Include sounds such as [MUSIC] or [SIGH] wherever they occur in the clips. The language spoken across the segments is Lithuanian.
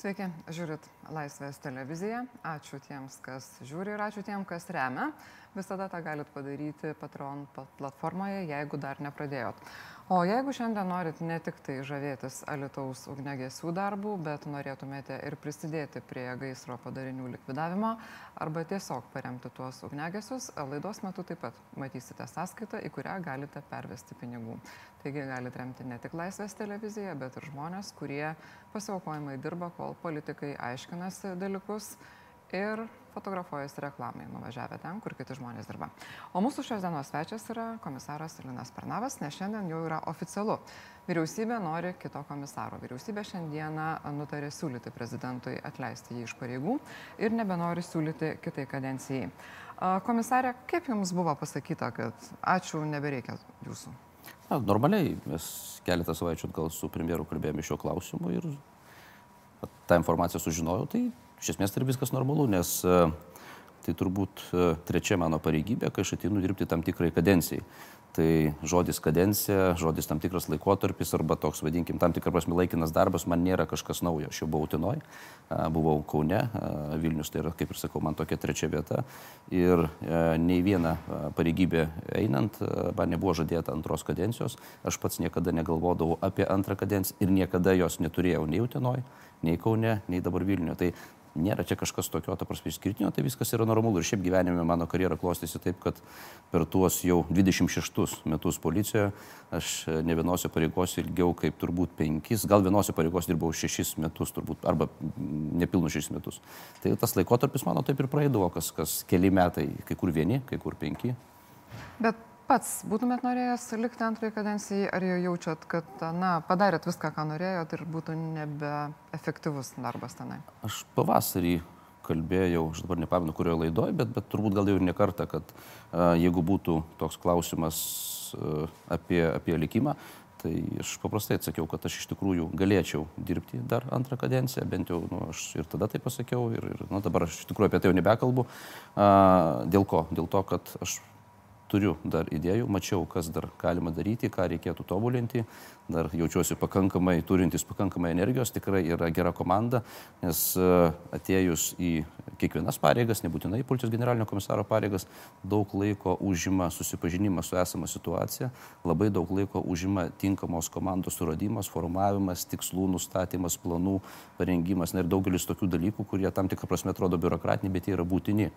Sveiki, žiūrit Laisvės televiziją. Ačiū tiems, kas žiūri ir ačiū tiems, kas remia. Visada tą galit padaryti Patreon platformoje, jeigu dar nepradėjot. O jeigu šiandien norit ne tik tai žavėtis Alitaus ugnegesių darbų, bet norėtumėte ir prisidėti prie gaisro padarinių likvidavimo arba tiesiog paremti tuos ugnegesius, laidos metu taip pat matysite sąskaitą, į kurią galite pervesti pinigų. Taigi galite remti ne tik Laisvės televiziją, bet ir žmonės, kurie pasiaukojimai dirba, kol politikai aiškinasi dalykus ir fotografuojasi reklamai, nuvažiavę ten, kur kiti žmonės dirba. O mūsų šios dienos svečias yra komisaras Linas Parnavas, nes šiandien jau yra oficialu. Vyriausybė nori kito komisaro. Vyriausybė šiandieną nutarė siūlyti prezidentui atleisti jį iš pareigų ir nebenori siūlyti kitai kadencijai. Komisarė, kaip jums buvo pasakyta, kad ačiū, nebereikia jūsų? Na, normaliai, mes keletą savaičių atgal su premjeru kalbėjome šio klausimu ir tą informaciją sužinojau, tai iš esmės tai viskas normalu, nes e, tai turbūt e, trečia mano pareigybė, kai aš atėjau dirbti tam tikrai kadencijai. Tai žodis kadencija, žodis tam tikras laikotarpis arba toks, vadinkim, tam tikras prasme laikinas darbas man nėra kažkas naujo. Aš jau buvau Utinoj, buvau Kaune, Vilnius tai yra, kaip ir sakau, man tokia trečia vieta. Ir nei viena pareigybė einant, man nebuvo žadėta antros kadencijos. Aš pats niekada negalvodavau apie antrą kadenciją ir niekada jos neturėjau nei Utinoj, nei Kaune, nei dabar Vilniuje. Tai nėra čia kažkas tokio, ta prasme, išskirtinio, tai viskas yra normalu. Ir šiaip gyvenime mano karjera klostėsi taip, kad per tuos jau 26 metus policijoje aš ne vienose pareigose ilgiau kaip turbūt 5, gal vienose pareigose dirbau 6 metus, turbūt, arba nepilnus 6 metus. Tai tas laikotarpis mano taip ir praeidavo, kas, kas keli metai, kai kur vieni, kai kur penki. Bet pats būtumėt norėjęs likti antrai kadencijai, ar jau jaučiat, kad, na, padarėt viską, ką norėjot ir būtų nebeefektyvus darbas tenai? Aš pavasarį kalbėjau, aš dabar nepamenu, kurioje laidoje, bet, bet turbūt gal jau ir ne kartą, kad a, jeigu būtų toks klausimas a, apie, apie likimą, tai aš paprastai atsakiau, kad aš iš tikrųjų galėčiau dirbti dar antrą kadenciją, bent jau nu, aš ir tada tai pasakiau ir, ir nu, dabar aš iš tikrųjų apie tai jau nebekalbu. A, dėl ko? Dėl to, kad aš turiu dar idėjų, mačiau, kas dar galima daryti, ką reikėtų tobulinti, dar jaučiuosi pakankamai, turintis pakankamai energijos, tikrai yra gera komanda, nes e, atėjus į kiekvienas pareigas, nebūtinai policijos generalinio komisaro pareigas, daug laiko užima susipažinimas su esama situacija, labai daug laiko užima tinkamos komandos suradimas, formavimas, tikslų nustatymas, planų parengimas na, ir daugelis tokių dalykų, kurie tam tikrą prasme atrodo biurokratiniai, bet jie yra būtini.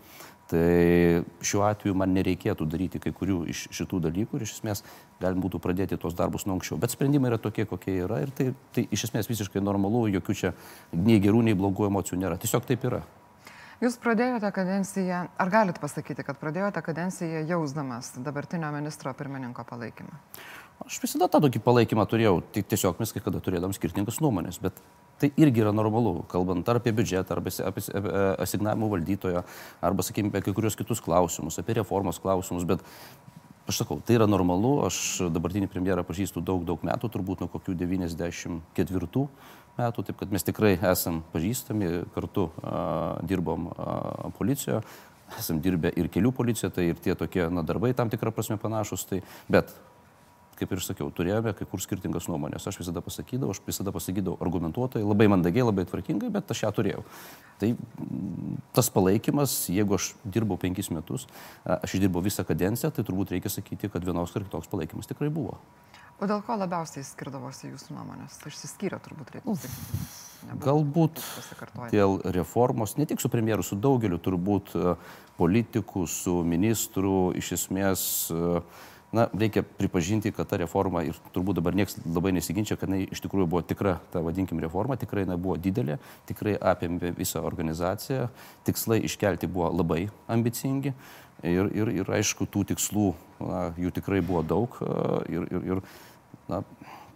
Tai šiuo atveju man nereikėtų daryti kai kurių iš šitų dalykų ir iš esmės galim būtų pradėti tos darbus nuo anksčiau. Bet sprendimai yra tokie, kokie yra ir tai, tai iš esmės visiškai normalu, jokių čia nei gerų, nei blogų emocijų nėra. Tiesiog taip yra. Jūs pradėjote kadenciją, ar galit pasakyti, kad pradėjote kadenciją jausdamas dabartinio ministro pirmininko palaikymą? Aš visada tą tokį palaikymą turėjau, tik tiesiog mes kai kada turėdam skirtingas nuomonės, bet tai irgi yra normalu, kalbant ar apie biudžetą, arba apie asignavimų valdytojo, arba, sakykime, apie kai kurios kitus klausimus, apie reformos klausimus, bet Aš sakau, tai yra normalu, aš dabartinį premjerą pažįstu daug, daug metų, turbūt nuo kokių 94 metų, taip kad mes tikrai esam pažįstami, kartu a, dirbom a, policijoje, esam dirbę ir kelių policijoje, tai ir tie tokie na, darbai tam tikrą prasme panašus, tai, bet kaip ir sakiau, turėjome kai kur skirtingas nuomonės. Aš visada pasakydavau, aš visada pasakydavau argumentuotai, labai mandagiai, labai tvarkingai, bet aš ją turėjau. Tai mm, tas palaikymas, jeigu aš dirbau penkis metus, aš išdirbau visą kadenciją, tai turbūt reikia sakyti, kad vienoks ar kitoks palaikymas tikrai buvo. O dėl ko labiausiai skirdavosi jūsų nuomonės? Tai išsiskyrė turbūt reikia sakyti. Galbūt dėl reformos, ne tik su premjeru, su daugeliu turbūt politikų, su ministru, iš esmės uh, na, reikia pripažinti, kad ta reforma ir turbūt dabar niekas labai nesiginčia, kad jinai iš tikrųjų buvo tikra, ta vadinkim, reforma, tikrai jinai buvo didelė, tikrai apėmė visą organizaciją, tikslai iškelti buvo labai ambicingi ir, ir, ir aišku, tų tikslų na, jų tikrai buvo daug ir, ir, ir na,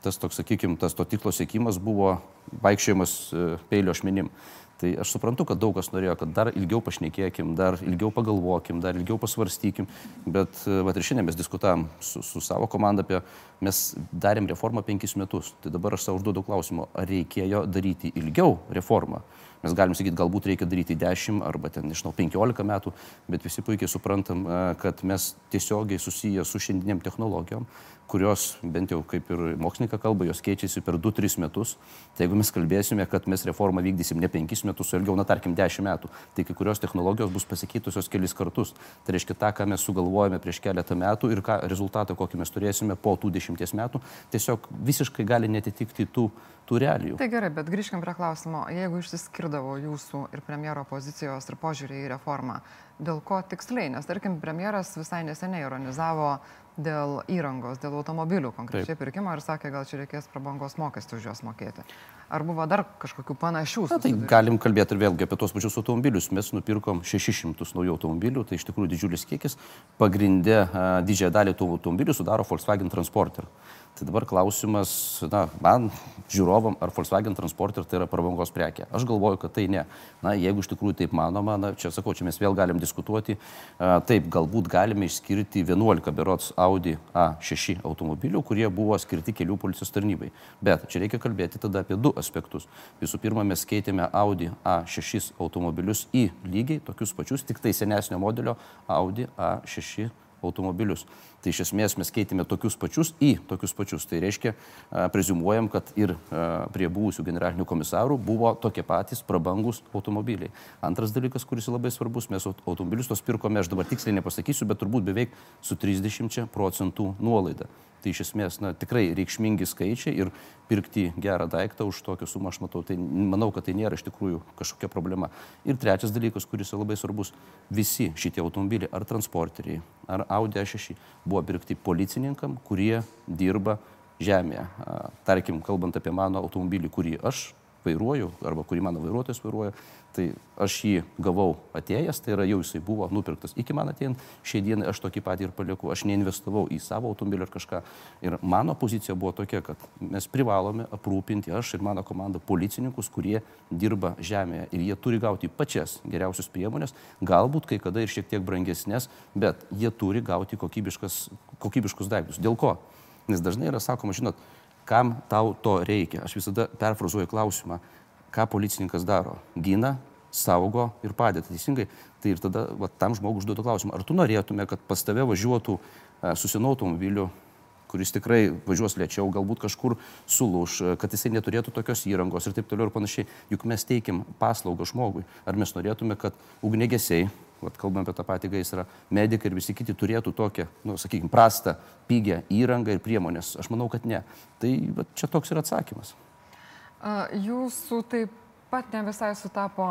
tas toks, sakykime, tas to tikslo sėkimas buvo vaikščiojimas e, peilio ašmenim. Tai aš suprantu, kad daug kas norėjo, kad dar ilgiau pašnekėkim, dar ilgiau pagalvokim, dar ilgiau pasvarstykim, bet va, ir šiandien mes diskutavom su, su savo komanda apie, mes darėm reformą penkis metus. Tai dabar aš savo užduodu klausimą, ar reikėjo daryti ilgiau reformą. Mes galim sakyti, galbūt reikia daryti 10 arba ten, nežinau, 15 metų, bet visi puikiai suprantam, kad mes tiesiogiai susiję su šiandieniam technologijom, kurios, bent jau kaip ir mokslininkai kalba, jos keičiasi per 2-3 metus. Tai jeigu mes kalbėsime, kad mes reformą vykdysim ne 5 metus, o ilgiau, na tarkim 10 metų, tai kai kurios technologijos bus pasikeitusios kelis kartus. Tai reiškia tą, ką mes sugalvojame prieš keletą metų ir ką, rezultatą, kokį mes turėsime po tų 10 metų, tiesiog visiškai gali netitikti tų, tų realijų. Tai gerai, bet grįžkime prie klausimo. Jeigu išsiskirdavo jūsų ir premjero pozicijos ir požiūrį į reformą, dėl ko tiksliai? Nes tarkim, premjeras visai neseniai ironizavo dėl įrangos, dėl automobilių konkrečiai Taip. pirkimo ir sakė, gal čia reikės prabangos mokestį už juos mokėti. Ar buvo dar kažkokių panašių? Na, tai galim kalbėti ir vėlgi apie tos pačius automobilius. Mes nupirkom 600 naujų automobilių, tai iš tikrųjų didžiulis kiekis. Pagrindė didžiąją dalį tų automobilių sudaro Volkswagen Transporter. Tai dabar klausimas, na, man, žiūrovam, ar Volkswagen Transporter tai yra prabangos prekė. Aš galvoju, kad tai ne. Na, jeigu iš tikrųjų taip manoma, na, čia sakau, čia mes vėl galim diskutuoti. A, taip, galbūt galime išskirti 11 berots Audi A6 automobilių, kurie buvo skirti kelių policijos tarnybai. Bet čia reikia kalbėti tada apie du aspektus. Visų pirma, mes keitėme Audi A6 automobilius į lygiai tokius pačius, tik tai senesnio modelio Audi A6 automobilius. Tai iš esmės mes keitėme tokius pačius į tokius pačius. Tai reiškia, prezumuojam, kad ir prie buvusių generalinių komisarų buvo tokie patys prabangus automobiliai. Antras dalykas, kuris labai svarbus, mes automobilius tos pirkome, aš dabar tiksliai nepasakysiu, bet turbūt beveik su 30 procentų nuolaida. Tai iš esmės, na, tikrai reikšmingi skaičiai ir pirkti gerą daiktą už tokią sumą, aš matau, tai manau, kad tai nėra iš tikrųjų kažkokia problema. Ir trečias dalykas, kuris labai svarbus, visi šitie automobiliai, ar transporteriai, ar Audi A6, buvo pirkti policininkam, kurie dirba žemėje. Tarkim, kalbant apie mano automobilį, kurį aš vairuoju, arba kurį mano vairuotojas vairuoja, tai aš jį gavau atėjęs, tai yra jau jisai buvo nupirktas iki man atėjant, šiai dienai aš tokį patį ir palieku, aš neinvestavau į savo automobilį ar kažką. Ir mano pozicija buvo tokia, kad mes privalome aprūpinti, aš ir mano komanda, policininkus, kurie dirba žemėje ir jie turi gauti pačias geriausias priemonės, galbūt kai kada ir šiek tiek brangesnės, bet jie turi gauti kokybiškus daiktus. Dėl ko? Nes dažnai yra sakoma, žinot, kam tau to reikia. Aš visada perfrazuoju klausimą, ką policininkas daro. Gina, saugo ir padeda. Teisingai. Tai ir tada va, tam žmogui užduotų klausimą, ar tu norėtume, kad pas tave važiuotų e, susinu automobiliu, kuris tikrai važiuos lėčiau, galbūt kažkur sulūž, e, kad jisai neturėtų tokios įrangos ir taip toliau ir panašiai. Juk mes teikiam paslaugą žmogui. Ar mes norėtume, kad ugnegesiai vat kalbam apie tą patį gaisrą, medikai ir visi kiti turėtų tokią, nu, sakykime, prastą, pigę įrangą ir priemonės. Aš manau, kad ne. Tai vat, čia toks yra atsakymas. Jūsų taip pat ne visai sutapo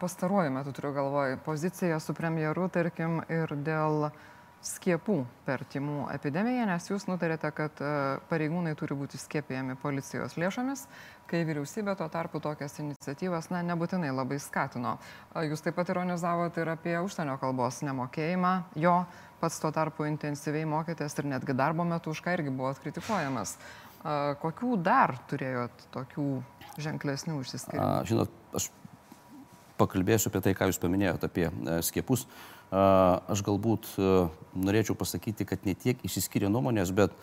pastaruoju metu, turiu galvoj, pozicija su premjeru, tarkim, ir dėl uh, skiepų per timų epidemiją, nes jūs nutarėte, kad e, pareigūnai turi būti skiepijami policijos lėšomis, kai vyriausybė tuo tarpu tokias iniciatyvas na, nebūtinai labai skatino. Jūs taip pat ironizavote ir apie užsienio kalbos nemokėjimą, jo pats tuo tarpu intensyviai mokėtės ir netgi darbo metu už ką irgi buvo kritikuojamas. Kokių dar turėjot tokių ženklesnių išsiskirimų? Žinot, aš pakalbėsiu apie tai, ką jūs paminėjote apie e, skiepus. Aš galbūt norėčiau pasakyti, kad ne tiek išsiskiria nuomonės, bet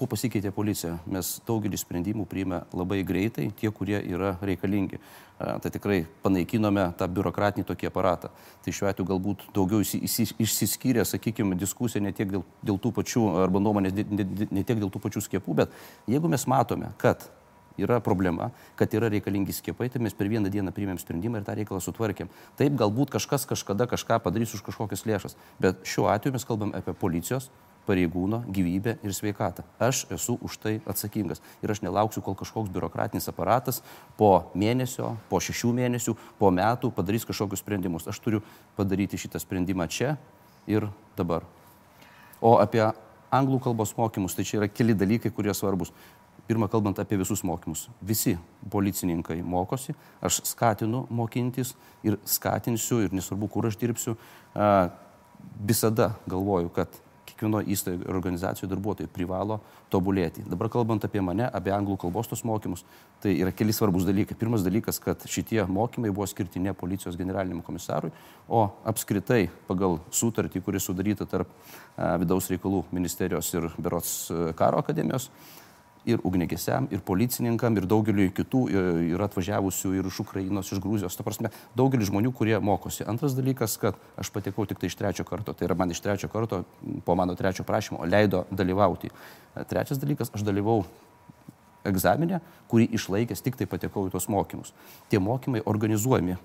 kuo pasikeitė policija. Mes daugelį sprendimų priėmė labai greitai, tie, kurie yra reikalingi. Tai tikrai panaikinome tą biurokratinį tokį aparatą. Tai šiuo atveju galbūt daugiau išsiskyrė, sakykime, diskusija ne tiek dėl, dėl tų pačių, arba nuomonės ne, ne tiek dėl tų pačių skiepų, bet jeigu mes matome, kad yra problema, kad yra reikalingi skiepai, tai mes per vieną dieną priėmėm sprendimą ir tą reikalą sutvarkėm. Taip, galbūt kažkas kažkada kažką padarys už kažkokias lėšas, bet šiuo atveju mes kalbam apie policijos pareigūno gyvybę ir sveikatą. Aš esu už tai atsakingas. Ir aš nelauksiu, kol kažkoks biurokratinis aparatas po mėnesio, po šešių mėnesių, po metų padarys kažkokius sprendimus. Aš turiu padaryti šitą sprendimą čia ir dabar. O apie anglų kalbos mokymus, tai čia yra keli dalykai, kurie svarbus pirma, kalbant apie visus mokymus, visi policininkai mokosi, aš skatinu mokintis ir skatinsiu, ir nesvarbu, kur aš dirbsiu, visada galvoju, kad kiekvieno įstaigo ir organizacijų darbuotojai privalo tobulėti. Dabar kalbant apie mane, apie anglų kalbos tos mokymus, tai yra keli svarbus dalykai. Pirmas dalykas, kad šitie mokymai buvo skirti ne policijos generaliniam komisarui, o apskritai pagal sutartį, kuri sudaryta tarp vidaus reikalų ministerijos ir Berots karo akademijos ir ugnegesiam, ir policininkam, ir daugeliu kitų yra atvažiavusių ir iš Ukrainos, iš Grūzijos. Ta prasme, daugelis žmonių, kurie mokosi. Antras dalykas, kad aš patekau tik tai iš trečio karto. Tai yra man iš trečio karto, po mano trečio prašymo, leido dalyvauti. Trečias dalykas, aš dalyvau egzaminę, kurį išlaikęs tik tai patekau į tos mokymus. Tie mokymai organizuojami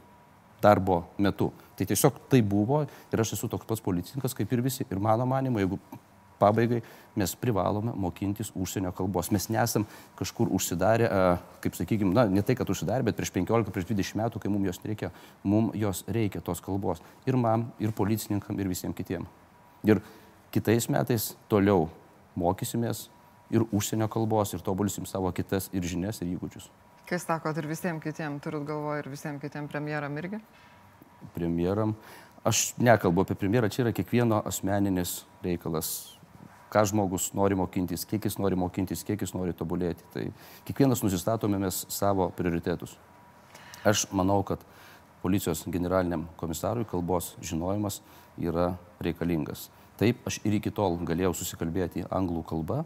darbo metu. Tai tiesiog tai buvo ir aš esu toks pats policininkas kaip ir visi. Ir mano manimo, jeigu pabaigai mes privalome mokintis užsienio kalbos. Mes nesam kažkur užsidarę, kaip sakykime, na, ne tai, kad užsidarę, bet prieš 15, prieš 20 metų, kai mums jos reikia, mums jos reikia tos kalbos. Ir man, ir policininkam, ir visiems kitiems. Ir kitais metais toliau mokysimės ir užsienio kalbos, ir tobulysim savo kitas ir žinias, ir įgūdžius. Kai sakot, ir visiems kitiems, turit galvoje ir visiems kitiems premjeram irgi? Premjeram. Aš nekalbu apie premjerą, čia yra kiekvieno asmeninis reikalas ką žmogus nori mokintis, kiek jis nori mokintis, kiek jis nori tobulėti. Tai kiekvienas nusistatome mes savo prioritetus. Aš manau, kad policijos generaliniam komisarui kalbos žinojimas yra reikalingas. Taip, aš ir iki tol galėjau susikalbėti anglų kalbą,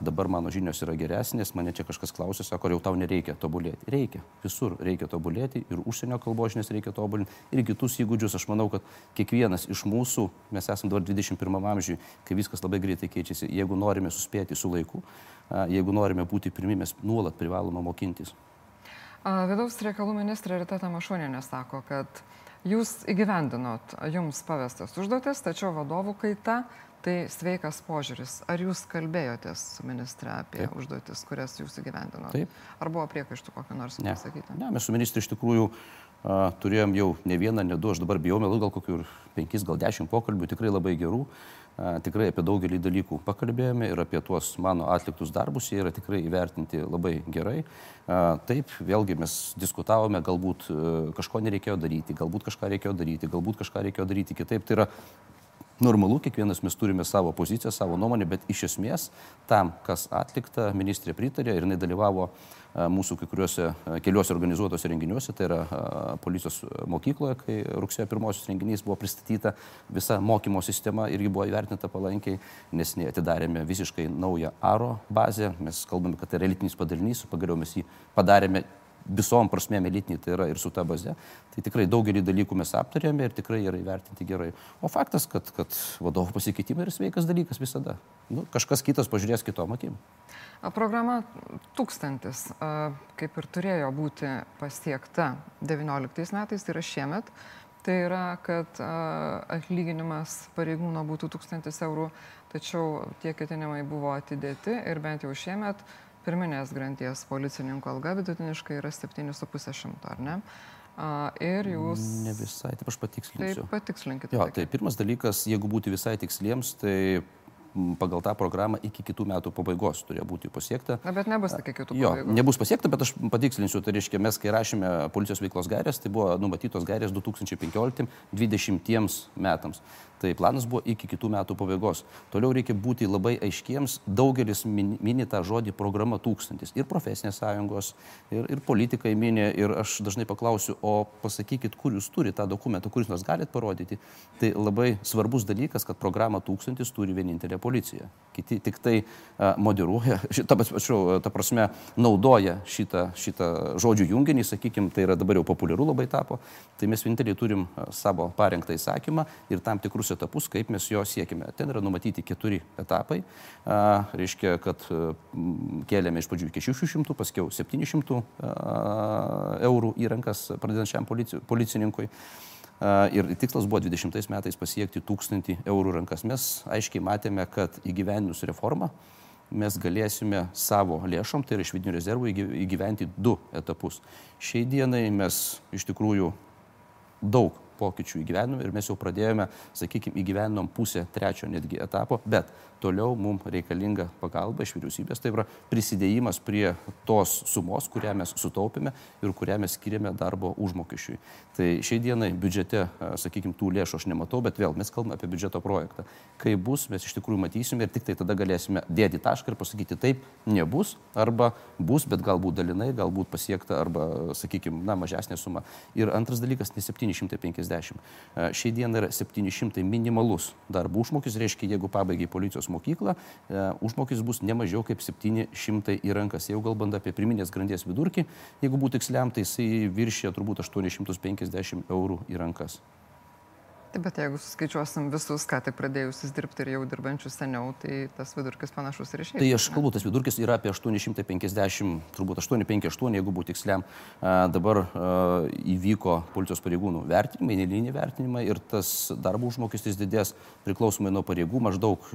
dabar mano žinios yra geresnės, mane čia kažkas klausė, sako, jau tau nereikia tobulėti. Reikia, visur reikia tobulėti ir užsienio kalbos žinias reikia tobulinti ir kitus įgūdžius. Aš manau, kad kiekvienas iš mūsų, mes esame dabar 21 amžiui, kai viskas labai greitai keičiasi, jeigu norime suspėti su laiku, jeigu norime būti pirmi, mes nuolat privalome mokintis. Vidaus reikalų ministrė Rita Tamašūnė sako, kad jūs įgyvendinot jums pavestas užduotis, tačiau vadovų kaita Tai sveikas požiūris. Ar jūs kalbėjotės su ministre apie Taip. užduotis, kurias jūs įgyvendinote? Taip. Ar buvo priekaištų kokio nors ne. pasakyti? Ne, mes su ministru iš tikrųjų a, turėjom jau ne vieną, ne du, aš dabar bijau melu, gal kokių penkis, gal dešimt pokalbių, tikrai labai gerų. A, tikrai apie daugelį dalykų pakalbėjome ir apie tuos mano atliktus darbus, jie yra tikrai įvertinti labai gerai. A, taip, vėlgi mes diskutavome, galbūt kažko nereikėjo daryti, galbūt kažką reikėjo daryti, galbūt kažką reikėjo daryti kitaip. Tai yra normalu, kiekvienas mes turime savo poziciją, savo nuomonę, bet iš esmės tam, kas atlikta, ministrė pritarė ir jinai dalyvavo mūsų kai kuriuose keliuose organizuotose renginiuose, tai yra policijos mokykloje, kai rugsėjo pirmosios renginys buvo pristatyta visa mokymo sistema ir ji buvo įvertinta palankiai, nes atidarėme visiškai naują ARO bazę, mes kalbame, kad tai yra elitinis padalinys, pagaliau mes jį padarėme visom prasmėm elitinį, tai yra ir su ta baze. Tai tikrai daugelį dalykų mes aptarėme ir tikrai yra įvertinti gerai. O faktas, kad, kad vadovų pasikeitimai yra sveikas dalykas visada. Nu, kažkas kitas pažiūrės kitom akim. Programa tūkstantis, kaip ir turėjo būti pasiekta 19 metais, tai yra šiemet. Tai yra, kad atlyginimas pareigūno būtų 1000 eurų, tačiau tie ketinimai buvo atidėti ir bent jau šiemet pirminės granties policininko alga vidutiniškai yra 7,5 šimto, ar ne? Ir jūs. Ne visai, taip aš patikslinsiu. Taip, patikslinkite. Jo, tai pirmas dalykas, jeigu būti visai tiksliems, tai pagal tą programą iki kitų metų pabaigos turėjo būti pasiekta. Na, bet nebus iki kitų metų. Jo, pabaigos. nebus pasiekta, bet aš patikslinsiu, tai reiškia, mes kai rašėme policijos veiklos gairės, tai buvo numatytos gairės 2015-2020 metams. Tai planas buvo iki kitų metų pabaigos. Toliau reikia būti labai aiškiems. Daugelis mini tą žodį programa tūkstantis. Ir profesinės sąjungos, ir, ir politikai mini. Ir aš dažnai paklausiu, o pasakykit, kur jūs turite tą dokumentą, kur jūs nors galite parodyti. Tai labai svarbus dalykas, kad programa tūkstantis turi vienintelė policija. Kiti tik tai uh, moderuoja, [LAUGHS] šitą, atsiprašau, ta prasme, naudoja šitą, šitą žodžių junginį, sakykime, tai yra dabar jau populiaru labai tapo. Tai mes vieninteliai turim savo parengtą įsakymą ir tam tikrus etapus, kaip mes jo siekime. Ten yra numatyti keturi etapai. A, reiškia, kad kėlėme iš pradžių iki 600, paskiau 700 a, eurų į rankas pradedančiam polici, policininkui. Ir tikslas buvo 20 metais pasiekti 1000 eurų rankas. Mes aiškiai matėme, kad įgyveninus reformą mes galėsime savo lėšom, tai yra iš vidinių rezervų, įgyventi du etapus. Šiai dienai mes iš tikrųjų daug pokyčių įgyvenome ir mes jau pradėjome, sakykime, įgyvenom pusę trečio netgi etapo, bet toliau mums reikalinga pagalba iš vyriausybės, tai yra prisidėjimas prie tos sumos, kurią mes sutaupėme ir kurią mes skiriame darbo užmokesčiui. Tai šiai dienai biudžete, sakykime, tų lėšų aš nematau, bet vėl mes kalbame apie biudžeto projektą. Kai bus, mes iš tikrųjų matysime ir tik tai tada galėsime dėti tašką ir pasakyti taip, nebus, arba bus, bet galbūt dalinai, galbūt pasiekta, arba, sakykime, na, mažesnė suma. Ir antras dalykas, ne 750 750. Šiai dienai yra 700 minimalus darbo užmokis, reiškia, jeigu pabaigai policijos mokyklą, užmokis bus ne mažiau kaip 700 į rankas. Jau kalbant apie priminės grandies vidurkį, jeigu būtų tiksliam, tai jisai viršė turbūt 850 eurų į rankas. Taip, bet jeigu suskaičiuosim visus, ką tik pradėjusius dirbti ir jau dirbančius seniau, tai tas vidurkis panašus ir išėjo. Tai aš kalbu, tas vidurkis yra apie 850, turbūt 858, jeigu būtų tiksliam. Dabar įvyko policijos pareigūnų vertinimai, nelinį vertinimai ir tas darbo užmokestis didės priklausomai nuo pareigų maždaug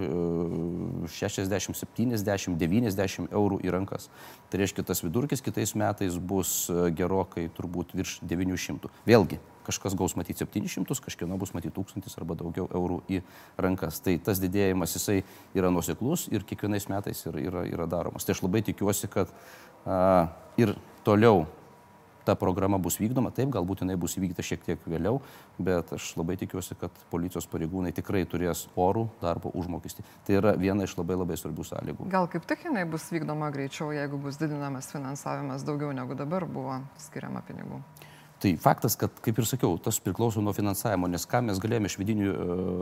60, 70, 90 eurų į rankas. Tai reiškia, tas vidurkis kitais metais bus gerokai turbūt virš 900. Vėlgi, kažkas gaus matyti 700, kažkieno bus matyti 1000 arba daugiau eurų į rankas. Tai tas didėjimas jisai yra nuseklus ir kiekvienais metais yra, yra, yra daromas. Tai aš labai tikiuosi, kad a, ir toliau ta programa bus vykdoma, taip, galbūt jinai bus įvykdyta šiek tiek vėliau, bet aš labai tikiuosi, kad policijos pareigūnai tikrai turės orų darbo užmokestį. Tai yra viena iš labai labai svarbių sąlygų. Gal kaip tik jinai bus vykdoma greičiau, jeigu bus didinamas finansavimas daugiau negu dabar buvo skiriama pinigų? Tai faktas, kad, kaip ir sakiau, tas priklauso nuo finansavimo, nes ką mes galėjome iš vidinių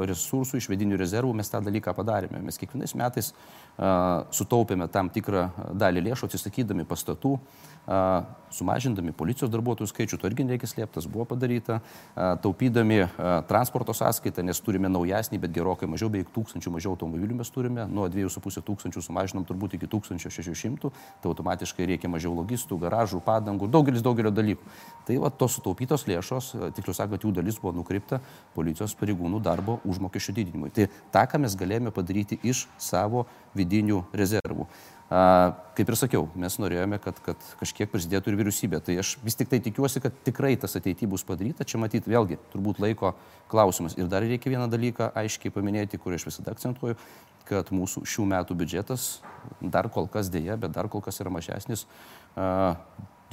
resursų, iš vidinių rezervų, mes tą dalyką padarėme. Mes kiekvienais metais uh, sutaupėme tam tikrą dalį lėšų, atsisakydami pastatų, uh, sumažindami policijos darbuotojų skaičių, to irgi nereikia slėptas, buvo padaryta, uh, taupydami uh, transporto sąskaitą, nes turime naujesnį, bet gerokai mažiau, beveik tūkstančių mažiau automobilių mes turime, nuo 2,5 tūkstančių sumažinom turbūt iki 1600, tai automatiškai reikia mažiau logistų, garažų, padangų, daugelis daugelio dalykų. Tai va, tos sutaupytos lėšos, tiksliau sakant, jų dalis buvo nukreipta policijos pareigūnų darbo užmokesčio didinimui. Tai tą, ką mes galėjome padaryti iš savo vidinių rezervų. Kaip ir sakiau, mes norėjome, kad, kad kažkiek prisidėtų ir vyriausybė. Tai aš vis tik tai tikiuosi, kad tikrai tas ateityje bus padaryta. Čia matyti vėlgi turbūt laiko klausimas. Ir dar reikia vieną dalyką aiškiai paminėti, kurį aš visada akcentuoju, kad mūsų šių metų biudžetas dar kol kas dėja, bet dar kol kas yra mažesnis.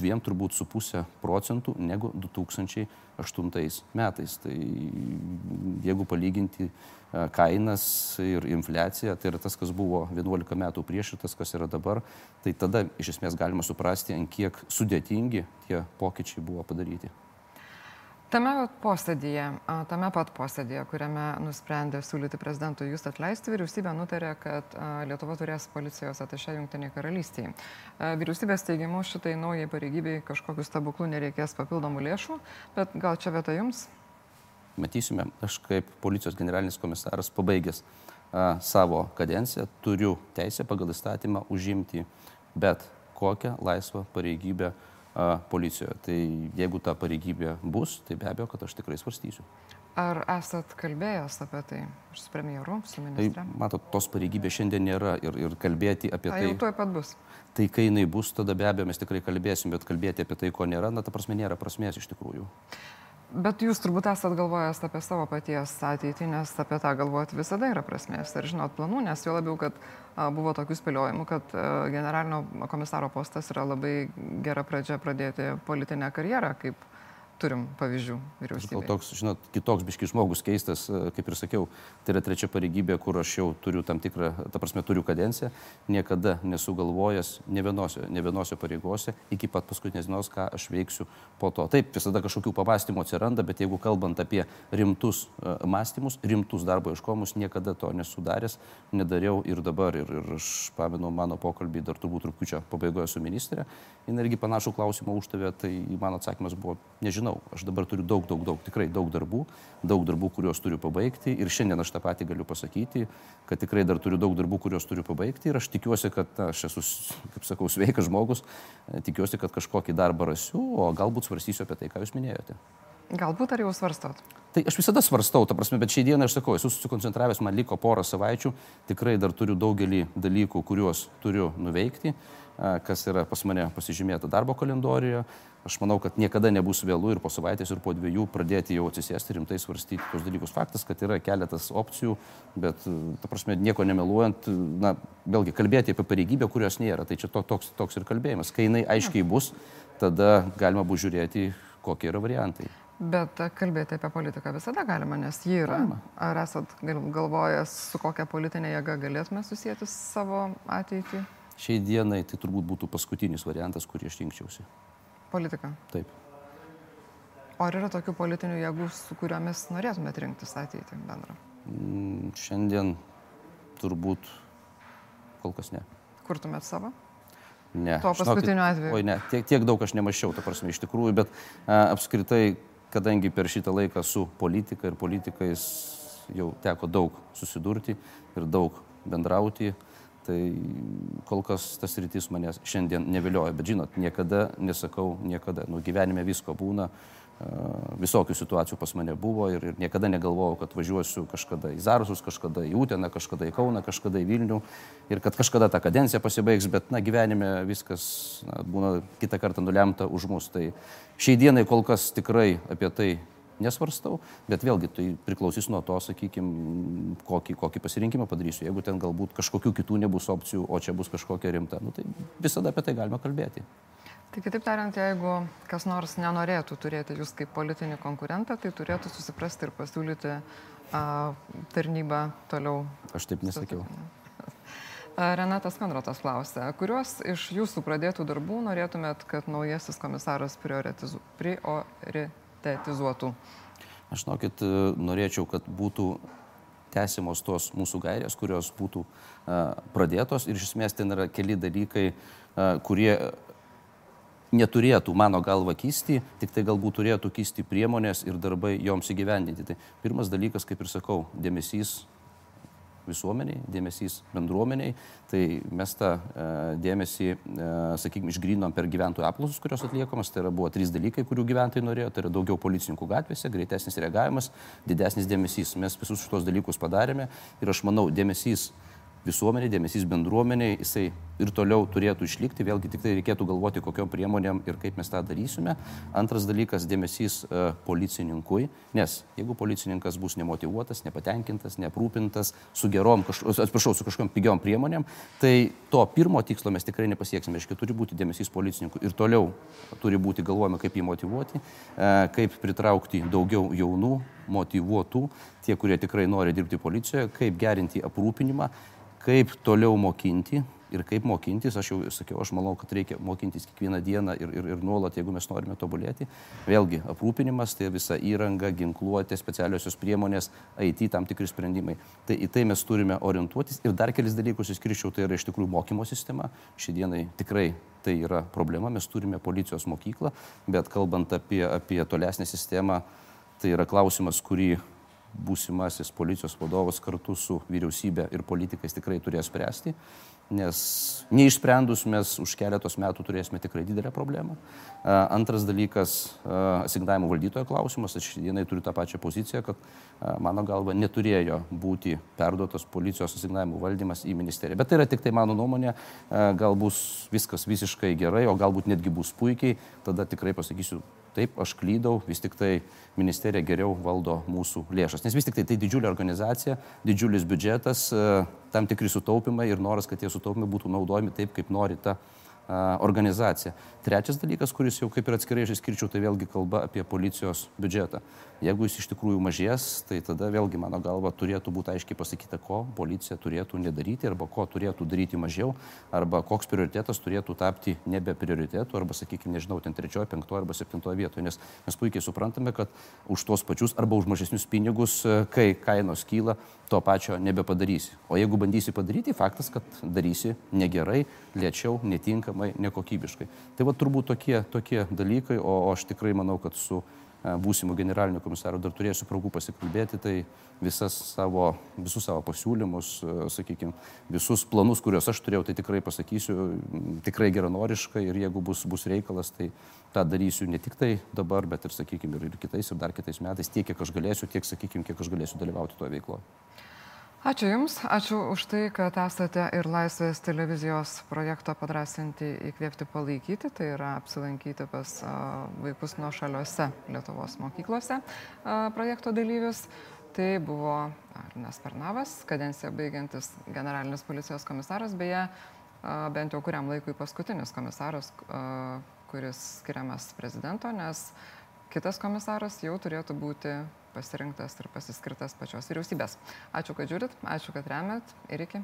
Dviem turbūt su pusę procentų negu 2008 metais. Tai jeigu palyginti kainas ir infliaciją, tai yra tas, kas buvo 11 metų prieš ir tas, kas yra dabar, tai tada iš esmės galima suprasti, ant kiek sudėtingi tie pokyčiai buvo padaryti. Tame posėdėje, tame pat posėdėje, kuriame nusprendė siūlyti prezidentui jūs atleisti, vyriausybė nutarė, kad Lietuva turės policijos atašę Junktinėje karalystėje. Vyriausybės teigimu šitai naujai pareigybei kažkokius stebuklų nereikės papildomų lėšų, bet gal čia vieta jums? Matysime, aš kaip policijos generalinis komisaras pabaigęs a, savo kadenciją turiu teisę pagal įstatymą užimti bet kokią laisvą pareigybę policijoje. Tai jeigu ta pareigybė bus, tai be abejo, kad aš tikrai svarstysiu. Ar esat kalbėjęs apie tai su premjeru, su Tai, ministre? matot, tos pareigybės šiandien nėra ir, ir kalbėti apie Tai tai, jau tuoj pat bus. tai kai jinai bus, tada be abejo mes tikrai kalbėsim, bet kalbėti apie tai, ko nėra, na, ta prasme, nėra prasmės iš tikrųjų. Bet jūs turbūt esat galvojęs apie savo paties ateitį, nes apie tą galvoti visada yra prasmės. Ar žinot planų, nes jo labiau, kad a, buvo tokių spėliojimų, kad a, generalinio komisaro postas yra labai gera pradžia pradėti politinę karjerą, kaip turim pavyzdžių Aš gal vyriausybėje. toks, žinot, kitoks biškis žmogus keistas, e, kaip ir sakiau, tai yra trečia pareigybė, kur aš jau turiu tam tikrą, ta prasme, turiu kadenciją, niekada nesugalvojęs ne vienose, ne vienose pareigose iki pat paskutinės dienos, ką aš veiksiu po to. Taip, visada kažkokių pamastymų atsiranda, bet jeigu kalbant apie rimtus uh, mąstymus, rimtus darbo iškomus, niekada to nesudaręs, nedariau ir dabar. Ir, ir aš pamenu mano pokalbį dar turbūt rūpiučio pabaigoje su ministrė, jin irgi panašų klausimą užtavė, tai mano atsakymas buvo, nežinau, aš dabar turiu daug, daug, daug, tikrai daug darbų, daug darbų, kuriuos turiu pabaigti ir šiandien aš tą patį galiu pasakyti, kad tikrai dar turiu daug darbų, kuriuos turiu pabaigti ir aš tikiuosi, kad na, aš esu, kaip sakau, sveikas žmogus, tikiuosi, kad kažkokį darbą rasiu, o galbūt svarstysiu apie tai, ką jūs minėjote. Galbūt ar jau svarstot? Tai aš visada svarstau, ta prasme, bet šiai dienai aš sakau, esu susikoncentravęs, man liko porą savaičių, tikrai dar turiu daugelį dalykų, kuriuos turiu nuveikti, kas yra pas mane pasižymėta darbo kalendorijoje. Aš manau, kad niekada nebus vėlų ir po savaitės, ir po dviejų pradėti jau atsisėsti rimtai svarstyti tos dalykus. Faktas, kad yra keletas opcijų, bet, e, ta prasme, nieko nemeluojant, na, vėlgi kalbėti apie pareigybę, kurios nėra. Tai čia to, toks, toks ir kalbėjimas. Kai jinai aiškiai bus, tada galima bus žiūrėti, kokie yra variantai. Bet a, kalbėti apie politiką visada galima, nes ji yra. Ar esat gal- galvojęs, su kokia politinė jėga galėtume susijęti savo ateitį? Šiai dienai tai turbūt būtų paskutinis variantas, kurį aš rinkčiausi. Politika. Taip. O ar yra tokių politinių jėgų, su kuriomis norėtumėt rinktis ateitį bendrą? Mm, šiandien turbūt kol kas ne. Kurtumėt savo? Ne. Tuo paskutiniu atveju. Oi, ne, tiek, tiek daug aš nemačiau, ta prasme, iš tikrųjų, bet a, apskritai, kadangi per šitą laiką su politika ir politikais jau teko daug susidurti ir daug bendrauti, tai kol kas tas rytis manęs šiandien nevilioja, bet žinot, niekada nesakau, niekada, nu gyvenime visko būna, visokių situacijų pas mane buvo ir, ir niekada negalvojau, kad važiuosiu kažkada į Zarasus, kažkada į Uteną, kažkada į Kauną, kažkada į Vilnių ir kad kažkada ta kadencija pasibaigs, bet na, gyvenime viskas na, būna kitą kartą nulemta už mus. Tai šiai dienai kol kas tikrai apie tai nesvarstau, bet vėlgi tai priklausys nuo to, sakykime, kokį, kokį pasirinkimą padarysiu. Jeigu ten galbūt kažkokių kitų nebus opcijų, o čia bus kažkokia rimta, nu, tai visada apie tai galima kalbėti. Tai kitaip tariant, jeigu kas nors nenorėtų turėti jūs kaip politinį konkurentą, tai turėtų susiprasti ir pasiūlyti a, tarnybą toliau. Aš taip nesakiau. Renatas Konratas klausė, kuriuos iš jūsų pradėtų darbų norėtumėt, kad naujasis komisaras prioritizu, prioritetizuotų? Aš nokit, norėčiau, kad būtų tęsimos tos mūsų gairės, kurios būtų uh, pradėtos ir iš esmės ten yra keli dalykai, uh, kurie neturėtų, mano galva, kisti, tik tai galbūt turėtų kisti priemonės ir darbai joms įgyvendinti. Tai pirmas dalykas, kaip ir sakau, dėmesys visuomeniai, dėmesys bendruomeniai. Tai mes tą e, dėmesį, e, sakykime, išgrynom per gyventojų apklausus, kurios atliekamas. Tai yra, buvo trys dalykai, kurių gyventojai norėjo. Tai yra daugiau policininkų gatvėse, greitesnis reagavimas, didesnis dėmesys. Mes visus šitos dalykus padarėme ir aš manau, dėmesys visuomenė, dėmesys bendruomeniai, jisai ir toliau turėtų išlikti, vėlgi tik tai reikėtų galvoti, kokiom priemonėm ir kaip mes tą darysime. Antras dalykas - dėmesys uh, policininkui, nes jeigu policininkas bus nemotivuotas, nepatenkintas, neaprūpintas, su gerom, atsiprašau, su kažkokiam pigiom priemonėm, tai to pirmo tikslo mes tikrai nepasieksime. Reiškia, turi būti dėmesys policininkui ir toliau turi būti galvojama, kaip jį motivuoti, uh, kaip pritraukti daugiau jaunų, motivuotų, tie, kurie tikrai nori dirbti policijoje, kaip gerinti aprūpinimą kaip toliau mokinti ir kaip mokintis, aš jau sakiau, aš manau, kad reikia mokintis kiekvieną dieną ir, ir, ir nuolat, jeigu mes norime tobulėti. Vėlgi, aprūpinimas, tai visa įranga, ginkluotė, specialiosios priemonės, IT tam tikri sprendimai. Tai į tai mes turime orientuotis. Ir dar kelis dalykus įskirčiau, tai yra iš tikrųjų mokymo sistema. Šiandienai tikrai tai yra problema, mes turime policijos mokyklą, bet kalbant apie, apie tolesnę sistemą, tai yra klausimas, kurį būsimasis policijos vadovas kartu su vyriausybė ir politikais tikrai turės spręsti, nes neišsprendus mes už keletos metų turėsime tikrai didelę problemą. Antras dalykas - asignavimo valdytojo klausimas. Aš šiandienai turiu tą pačią poziciją, kad mano galva neturėjo būti perduotas policijos asignavimo valdymas į ministeriją. Bet tai yra tik tai mano nuomonė, gal bus viskas visiškai gerai, o galbūt netgi bus puikiai, tada tikrai pasakysiu taip, aš klydau, vis tik tai ministerija geriau valdo mūsų lėšas. Nes vis tik tai tai didžiulė organizacija, didžiulis biudžetas, e, tam tikri sutaupimai ir noras, kad tie sutaupimai būtų naudojami taip, kaip nori ta organizacija. Trečias dalykas, kuris jau kaip ir atskirai išskirčiau, tai vėlgi kalba apie policijos biudžetą. Jeigu jis iš tikrųjų mažės, tai tada vėlgi mano galva turėtų būti aiškiai pasakyta, ko policija turėtų nedaryti arba ko turėtų daryti mažiau, arba koks prioritetas turėtų tapti nebe prioritetu, arba, sakykime, nežinau, ten trečioje, penktoje arba septintoje vietoje. Nes mes puikiai suprantame, kad už tuos pačius arba už mažesnius pinigus, e, kai kainos kyla, to pačio nebepadarysi. O jeigu bandysi padaryti, faktas, kad darysi negerai, lėčiau, netinkamai, nekokybiškai. Tai va turbūt tokie, tokie dalykai, o, o aš tikrai manau, kad su e, būsimų generalinių komisarų dar turėsiu progų pasikalbėti, tai visas savo, visus savo pasiūlymus, e, sakykime, visus planus, kuriuos aš turėjau, tai tikrai pasakysiu tikrai geranoriškai ir jeigu bus, bus reikalas, tai tą darysiu ne tik tai dabar, bet ir, sakykime, ir kitais, ir dar kitais metais, tiek, kiek aš galėsiu, tiek, sakykime, kiek aš galėsiu dalyvauti toje veikloje. Ačiū Jums, ačiū už tai, kad esate ir Laisvės televizijos projekto padrasinti įkvėpti palaikyti, tai yra apsilankyti pas vaikus nuo šaliuose Lietuvos mokyklose projekto dalyvius. Tai buvo Arnes Pernavas, kadenciją baigiantis generalinis policijos komisaras, beje, bent jau kuriam laikui paskutinis komisaras, kuris skiriamas prezidento, nes kitas komisaras jau turėtų būti pasirinktas ir pasiskirtas pačios vyriausybės. Ačiū, kad žiūrit, ačiū, kad remet ir iki.